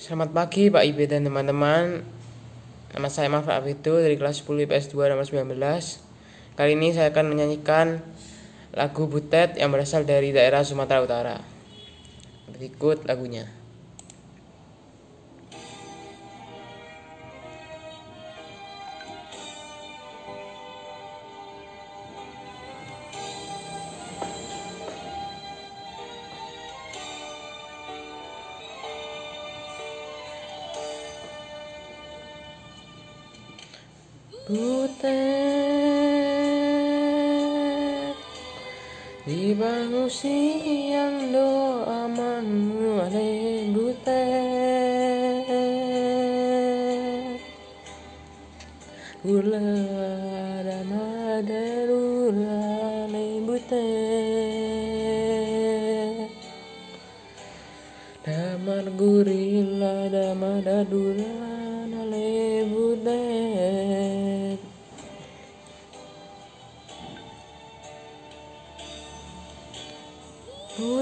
Selamat pagi Pak Ibe dan teman-teman. Nama saya Mahfud Abidu dari kelas 10 IPS 2 nomor 19 Kali ini saya akan menyanyikan lagu Butet yang berasal dari daerah Sumatera Utara. Berikut lagunya kutek di bangun siang doa mengurai butar gula dan ada madarula butar damar guring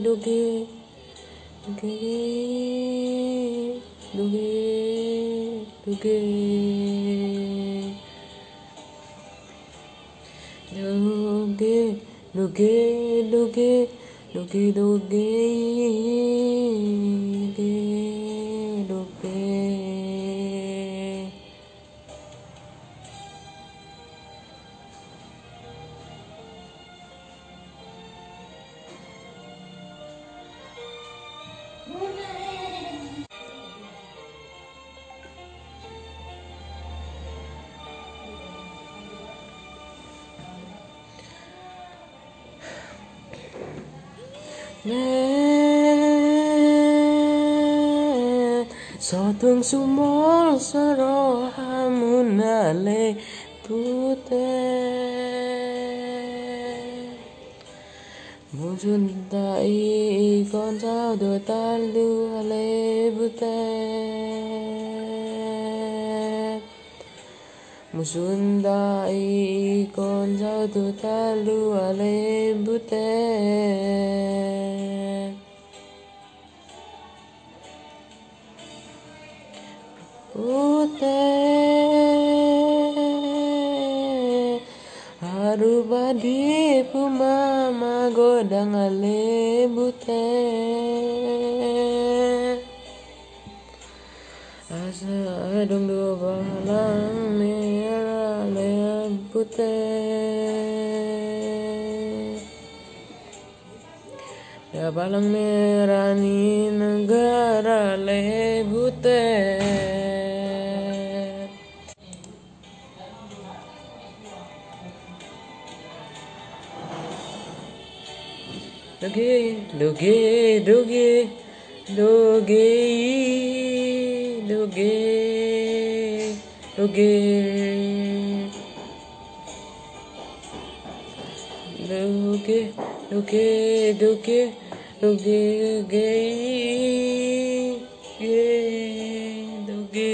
डुगे डुगे डुगे डुगे डुगे डुगे डुगे डुगे डुगे डुगे Nè, so tung sumol so ro putih. Một chân ta y con sao đôi ta lưu hà lê bù tê Một ta y con sao đôi ta lưu hà lê bù tê Arubadi pumama godang alebute Asa adung dua balang merah lebute. Ya balang merah ni negara lebute. Doge, doge, doge, doge, doge, doge, doge, doge, doge, doge, doge, doge, doge, doge,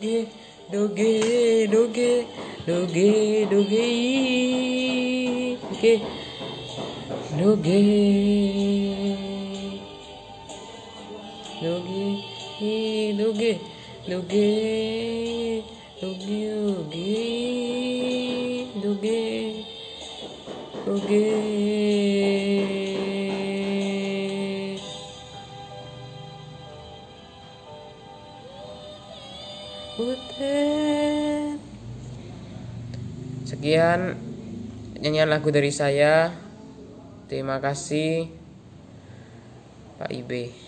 doge, doge, doge, doge. Doge, doge, doge, doge, doge, doge, doge, doge, doge, doge, doge. Sekian nyanyian lagu dari saya. Terima kasih Pak Ibe.